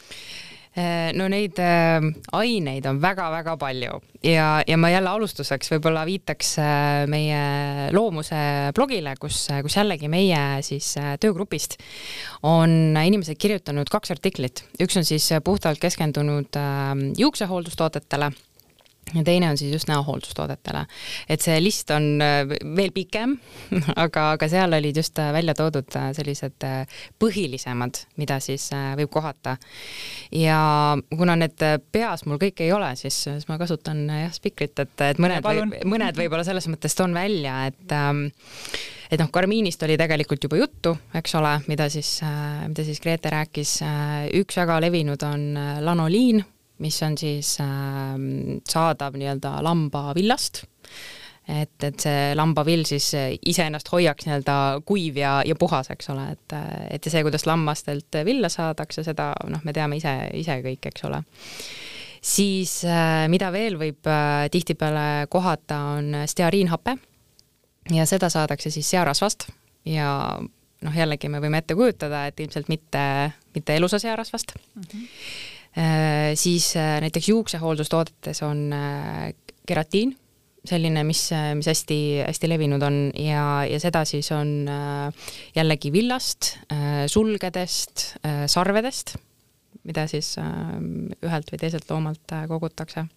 Speaker 2: no neid äh, aineid on väga-väga palju. Ja, ja ma jälle alustuseks võib-olla viitaks äh, meie loomuse blogile, kus, kus jällegi meie siis töögrupist on inimesed kirjutanud kaks artiklit, üks on siis puhtalt keskendunud juuksehooldustoodetele ja teine on siis just näohooldustoodetele. et see list on äh, veel pikem, <laughs> aga, aga seal olid just äh, välja toodud äh, sellised põhilisemad, mida siis võib kohata. ja kuna need peas mul kõik ei ole, siis, siis ma kasutan jah, spikrit, et, et mõned, või, <laughs> mõned võib-olla selles mõttes toon välja, et ähm, et noh, karmiinist oli tegelikult juba juttu, eks ole, mida siis, mida siis Grete rääkis, üks väga levinud on lanoliin mis on siis äh, saadav nii-öelda lambavillast et, et see lambavill siis iseennast hoiaks nii-öelda kuiv ja, ja puhas, eks ole, et, et ja see, kuidas lammastelt villa saadakse, seda noh, me teame ise, ise kõik, eks ole. siis äh, mida veel võib äh, tihtipeale kohata, on steariinhape ja seda saadakse siis searasvast ja noh, jällegi me võime ette kujutada, et ilmselt mitte, mitte elusa searasvast mm. -hmm siis äh, näiteks juuksehooldustoodetes on äh, keratiin, selline, mis, mis hästi-hästi levinud on ja, ja seda siis on jällegi villast, sulgedest, sarvedest, mida siis ühelt või teiselt loomalt kogutakse.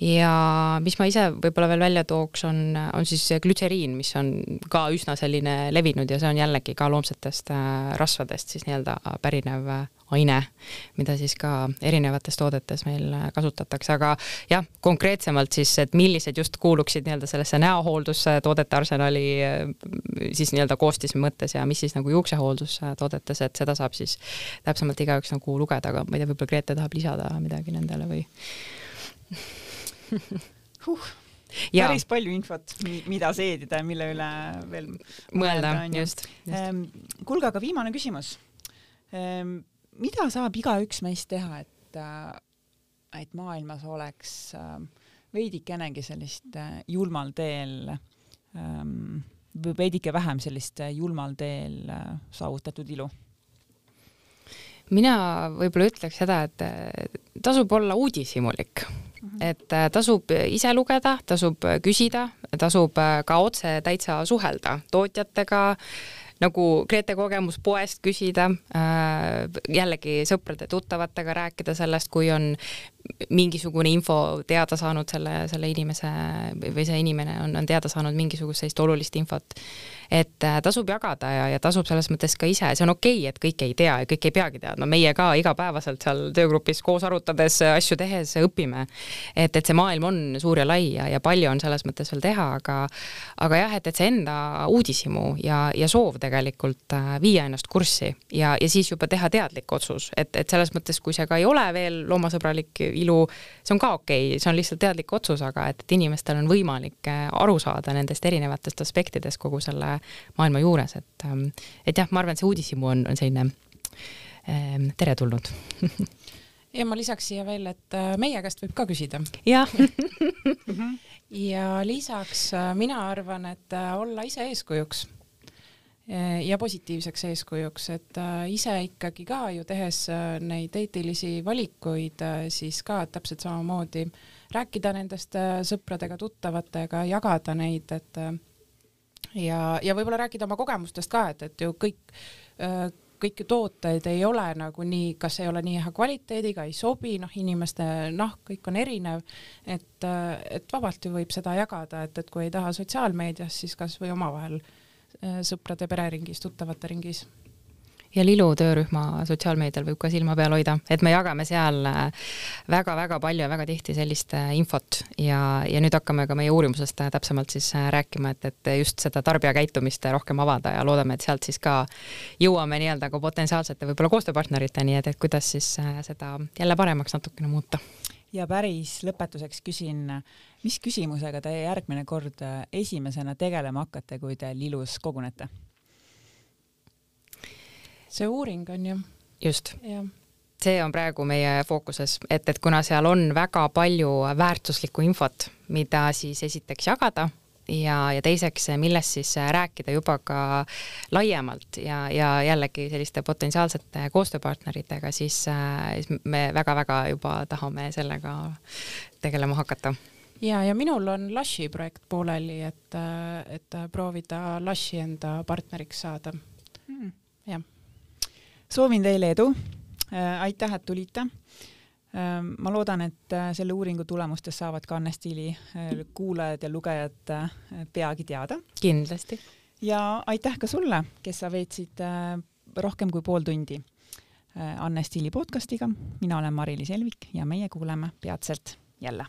Speaker 2: ja mis ma ise võib-olla veel välja tooks, on, on siis glütseriin, mis on ka üsna selline levinud ja see on jällegi ka loomsetest rasvadest siis nii-öelda pärinev aine, mida siis ka erinevates toodetes meil kasutatakse, aga jah, konkreetsemalt siis, et millised just kuuluksid nii-öelda sellesse näohooldustoodete arsenali siis nii-öelda koostise mõttes ja mis siis nagu juuksehooldustoodetes, et seda saab siis täpsemalt igaüks nagu lugeda, aga ma ei tea, võib-olla Grete tahab lisada midagi nendele või?
Speaker 1: Huh. Ja. päris palju infot, mida seedida ja mille üle veel
Speaker 2: mõelda, just,
Speaker 1: just.. Ehm, kuulge, aga viimane küsimus. Ehm, mida saab igaüks meist teha, et, äh, et maailmas oleks äh, veidikenegi sellist äh, julmal teel ähm, või veidike vähem sellist julmal teel saavutatud ilu?
Speaker 2: mina võib-olla ütleks seda, et tasub olla uudishimulik mm, -hmm. et tasub ise lugeda, tasub küsida, tasub ka otse täitsa suhelda tootjatega äh,, nagu Grete kogemus poest küsida äh,, jällegi sõprade-tuttavatega rääkida sellest, kui on mingisugune info teada saanud selle, selle inimese või see inimene on, on teada saanud mingisugust sellist olulist infot. Et äh, tasub jagada ja, ja tasub selles mõttes ka ise, see on okei okay,, et kõike ei tea ja kõike ei peagi teadma, meie ka igapäevaselt seal töögrupis koos arutades, asju tehes õpime. et, et see maailm on suur ja lai ja, ja palju on selles mõttes veel teha, aga aga jah, et, et see enda uudishimu ja, ja soov tegelikult äh, viia ennast kurssi ja, ja siis juba teha teadlik otsus, et, et selles mõttes, kui see ka ei ole veel loomasõbralik ilu, see on ka okei okay,, see on lihtsalt teadlik otsus, aga et, et inimestel on võimalik äh, aru saada nendest erinevatest aspektidest kogu selle maailma juures, et, ähm, et jah, ma arvan, et see uudishimu on, on selline ähm, teretulnud. <laughs>
Speaker 3: Ja ma lisaks siia veel, et äh, meie käest võib ka küsida.
Speaker 2: jah. <laughs>
Speaker 3: Ja lisaks äh, mina arvan, et olla ise eeskujuks ja positiivseks eeskujuks, et ise ikkagi ka ju tehes neid eetilisi valikuid, siis ka täpselt samamoodi rääkida nendest sõpradega, tuttavatega, jagada neid, et ja, ja võib-olla rääkida oma kogemustest ka, et, et ju kõik kõiki tooteid ei ole nagu nii, kas ei ole nii hea kvaliteediga, ei sobi, noh, inimeste nahk, kõik on erinev, et, et vabalt ju võib seda jagada, et, et kui ei taha sotsiaalmeedias, siis kasvõi omavahel sõprade pereringis, tuttavate ringis.
Speaker 2: Ja Lilu töörühma sotsiaalmeedial võib ka silma peal hoida, et me jagame seal väga-väga äh, palju ja väga tihti sellist äh, infot. Ja, ja nüüd hakkame ka meie uurimusest äh, täpsemalt siis rääkima, et, et just seda tarbijakäitumist rohkem avada ja loodame, et sealt siis ka jõuame nii-öelda ka potentsiaalsete võib-olla koostööpartneriteni, et, et kuidas siis seda jälle paremaks natukene muuta
Speaker 1: ja päris lõpetuseks küsin, mis küsimusega te järgmine kord esimesena tegelema hakkate, kui te Lilus kogunete?
Speaker 3: see uuring on ju.
Speaker 2: just. see on praegu meie fookuses, et, et kuna seal on väga palju väärtuslikku infot, mida siis esiteks jagada ja, ja teiseks, millest siis rääkida juba ka laiemalt ja, ja jällegi selliste potentsiaalsete koostööpartneritega, siis, siis me väga-väga juba tahame sellega tegelema hakata
Speaker 3: ja, ja minul on Lushi projekt pooleli, et, et proovida Lushi enda partneriks saada mm.. jah
Speaker 1: soovin teile edu. Äh, aitäh, et tulite. Ähm, ma loodan, et äh, selle uuringu tulemustest saavad ka Anne Stiili äh, kuulajad ja lugejad peagi teada.
Speaker 2: kindlasti.
Speaker 1: ja aitäh ka sulle, kes sa veetsid rohkem kui pool tundi Anne Stiili podcastiga. mina olen Mari-Liis Elvik ja meie kuuleme peatselt jälle